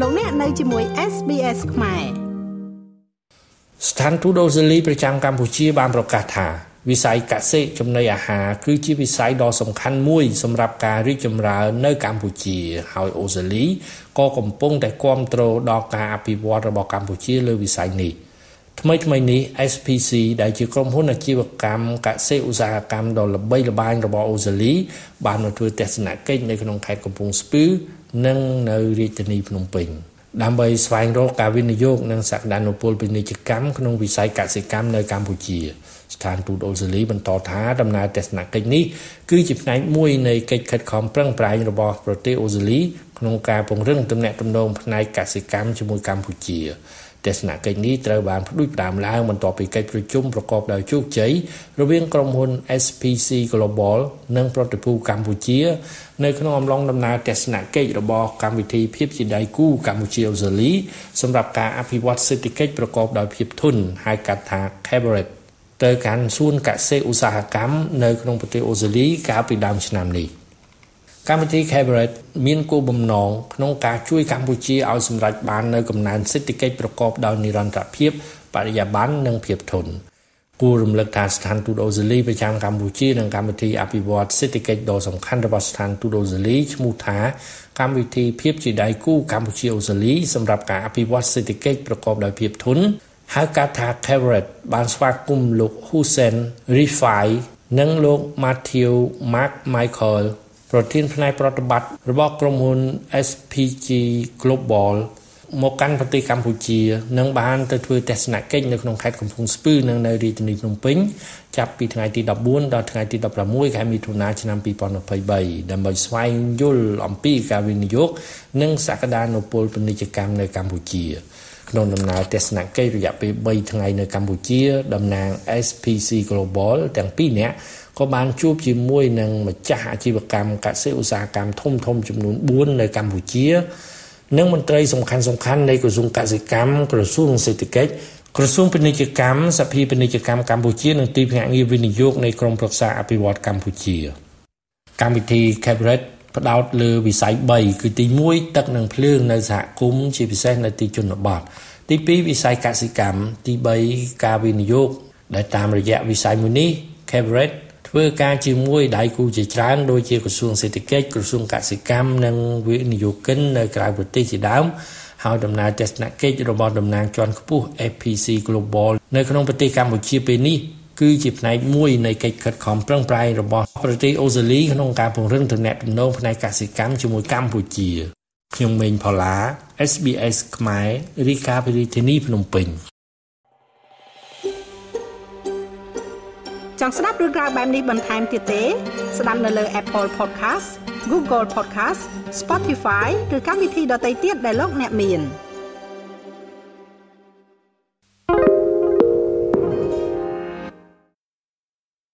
លោកអ្នកនៅជាមួយ SBS ខ្មែរស្ថានទូតអូស្ត្រាលីប្រចាំកម្ពុជាបានប្រកាសថាវិស័យកសិចំណីអាហារគឺជាវិស័យដ៏សំខាន់មួយសម្រាប់ការរីកចម្រើននៅកម្ពុជា ហើយអូស្ត្រាលីក៏កំពុងតែគ្រប់គ្រងដល់ការអភិវឌ្ឍរបស់កម្ពុជាលើវិស័យនេះ ថ្មីថ្មីនេះ SPC ដែលជាក្រុមហ៊ុនអាជីវកម្មកសិឧស្សាហកម្មដ៏ល្បីល្បាញរបស់អូស្ត្រាលីបានមកធ្វើទស្សនកិច្ចនៅក្នុងខេត្តកំពង់ស្ពឺ និងនៅរាជធានីភ្នំពេញដើម្បីស្វែងរកការវិនិយោគនិងសក្តានុពលពាណិជ្ជកម្មក្នុងវិស័យកសិកម្មនៅកម្ពុជាស្ថានទូតអូស្ត្រាលីបន្តថាដំណើរទស្សនកិច្ចនេះគឺជាផ្នែកមួយនៃកិច្ចខិតខំប្រឹងប្រែងរបស់ប្រទេសអូស្ត្រាលីក្នុងការពង្រឹងទំនាក់ទំនងផ្នែកកសិកម្មជាមួយកម្ពុជា ទស្សនកិច្ចនេះត្រូវបានផ្ដួចផ្ដើមឡើងបន្ទាប់ពីកិច្ចប្រជុំប្រកបដោយជោគជ័យរវាងក្រុមហ៊ុន SPC Global និងប្រតិភូកម្ពុជា នៅក្នុងអំឡុងដំណើរទស្សនកិច្ចរបស់កម្មវិធីភាពជាដៃគូកម្ពុជាអូស្ត្រាលីសម្រាប់ការអភិវឌ្ឍសេដ្ឋកិច្ចប្រកបដោយភាពធន់ហៅកាត់ថា Cabaret ទៅកាន់សួនកសិឧស្សាហកម្មនៅក្នុងប្រទេសអូស្ត្រាលីកាលពីដើមឆ្នាំនេះ។ កម្មវិធី Cabaret មានគោលបំណងក្នុងការជួយកម្ពុជាឲ្យសម្រេចបាននូវកំណើនសេដ្ឋកិច្ចប្រកបដោយនិរន្តរភាពបរិយាបន្ននិងភាពធន់គួររំលឹកថាស្ថានទូតអូស្ត្រាលីប្រចាំកម្ពុជានិងកម្មវិធីអភិវឌ្ឍសេដ្ឋកិច្ចដ៏សំខាន់របស់ស្ថានទូតអូស្ត្រាលីឈ្មោះថាកម្មវិធីភាពជាដៃគូកម្ពុជាអូស្ត្រាលីសម្រាប់ការអភិវឌ្ឍសេដ្ឋកិច្ចប្រកបដោយភាពធន់ហៅកាត់ថា Cabaret បានស្វាគមន៍លោក Hussein Rifai និងលោក Matthew Mark Michael ប្រធានផ្នែកប្រតិបត្តិរបស់ក្រុមហ៊ុន SPG Global មកកាន់ប្រទេសកម្ពុជានិងបានទៅធ្វើទស្សនកិច្ចនៅក្នុងខេត្តកំពង់ស្ពឺនិងនៅរាជធានីភ្នំពេញចាប់ពីថ្ងៃទី14ដល់ថ្ងៃទី16ខែមិថុនាឆ្នាំ2023ដើម្បីស្វែងយល់អំពីការវិនិយោគនិងសក្តានុពលពាណិជ្ជកម្មនៅកម្ពុជា ក្នុងដំណើរទស្សនកិច្ចរយៈពេល3ថ្ងៃនៅកម្ពុជាតំណាង SPC Global ទាំងពីរនាក់ក៏បានជួបជាមួយនឹងម្ចាស់អាជីវកម្មកសិឧស្សាហកម្មធំធំចំនួន4នៅកម្ពុជានិងមន្ត្រីសំខាន់សំខាន់នៃក្រសួងកសិកម្មក្រសួងសេដ្ឋកិច្ចក្រសួងពាណិជ្ជកម្មសភាពាណិជ្ជកម្មកម្ពុជានិងទីភ្នាក់ងារវិនិយោគនៃក្រមប្រឹក្សាអភិវឌ្ឍកម្ពុជាកម្មវិធី Cabaret ផ្ដោតលើវិស័យ3គឺទី1ទឹកនិងភ្លើងនៅសហគមន៍ជាពិសេសនៅទីជនបទទី2វិស័យកសិកម្មទី3ការវិនិយោគដែលតាមរយៈវិស័យមួយនេះ Cabaret ធ្វើការជាមួយដៃគូជាច្រើនដូចជាក្រសួងសេដ្ឋកិច្ចក្រសួងកសិកម្មនិងវិនិយោគិននៅក្រៅប្រទេសជាដើមហើយដំណើរទស្សនកិច្ចរបស់តំណាងជាន់ខ្ពស់ FPC Global នៅក្នុងប្រទេសកម្ពុជាពេលនេះ គឺជាផ្នែកមួយនៃកិច្ចខិតខំប្រឹងប្រែងរបស់ប្រទេសអូស្ត្រាលីក្នុងការពង្រឹងទំនាក់ទំនងផ្នែកកសិកម្មជាមួយកម្ពុជាខ្ញុំមេងផល្លា SBS ខ្មែររីកាពីរាជធានីភ្នំពេញចង់ស្ដាប់រឿងក្រៅបែបនេះបន្ថែមទៀតទេ ស្ដាប់នៅលើ Apple Podcast Google Podcast Spotify ឬកម្មវិធីដទៃទៀតដែលលោកអ្នកមាន។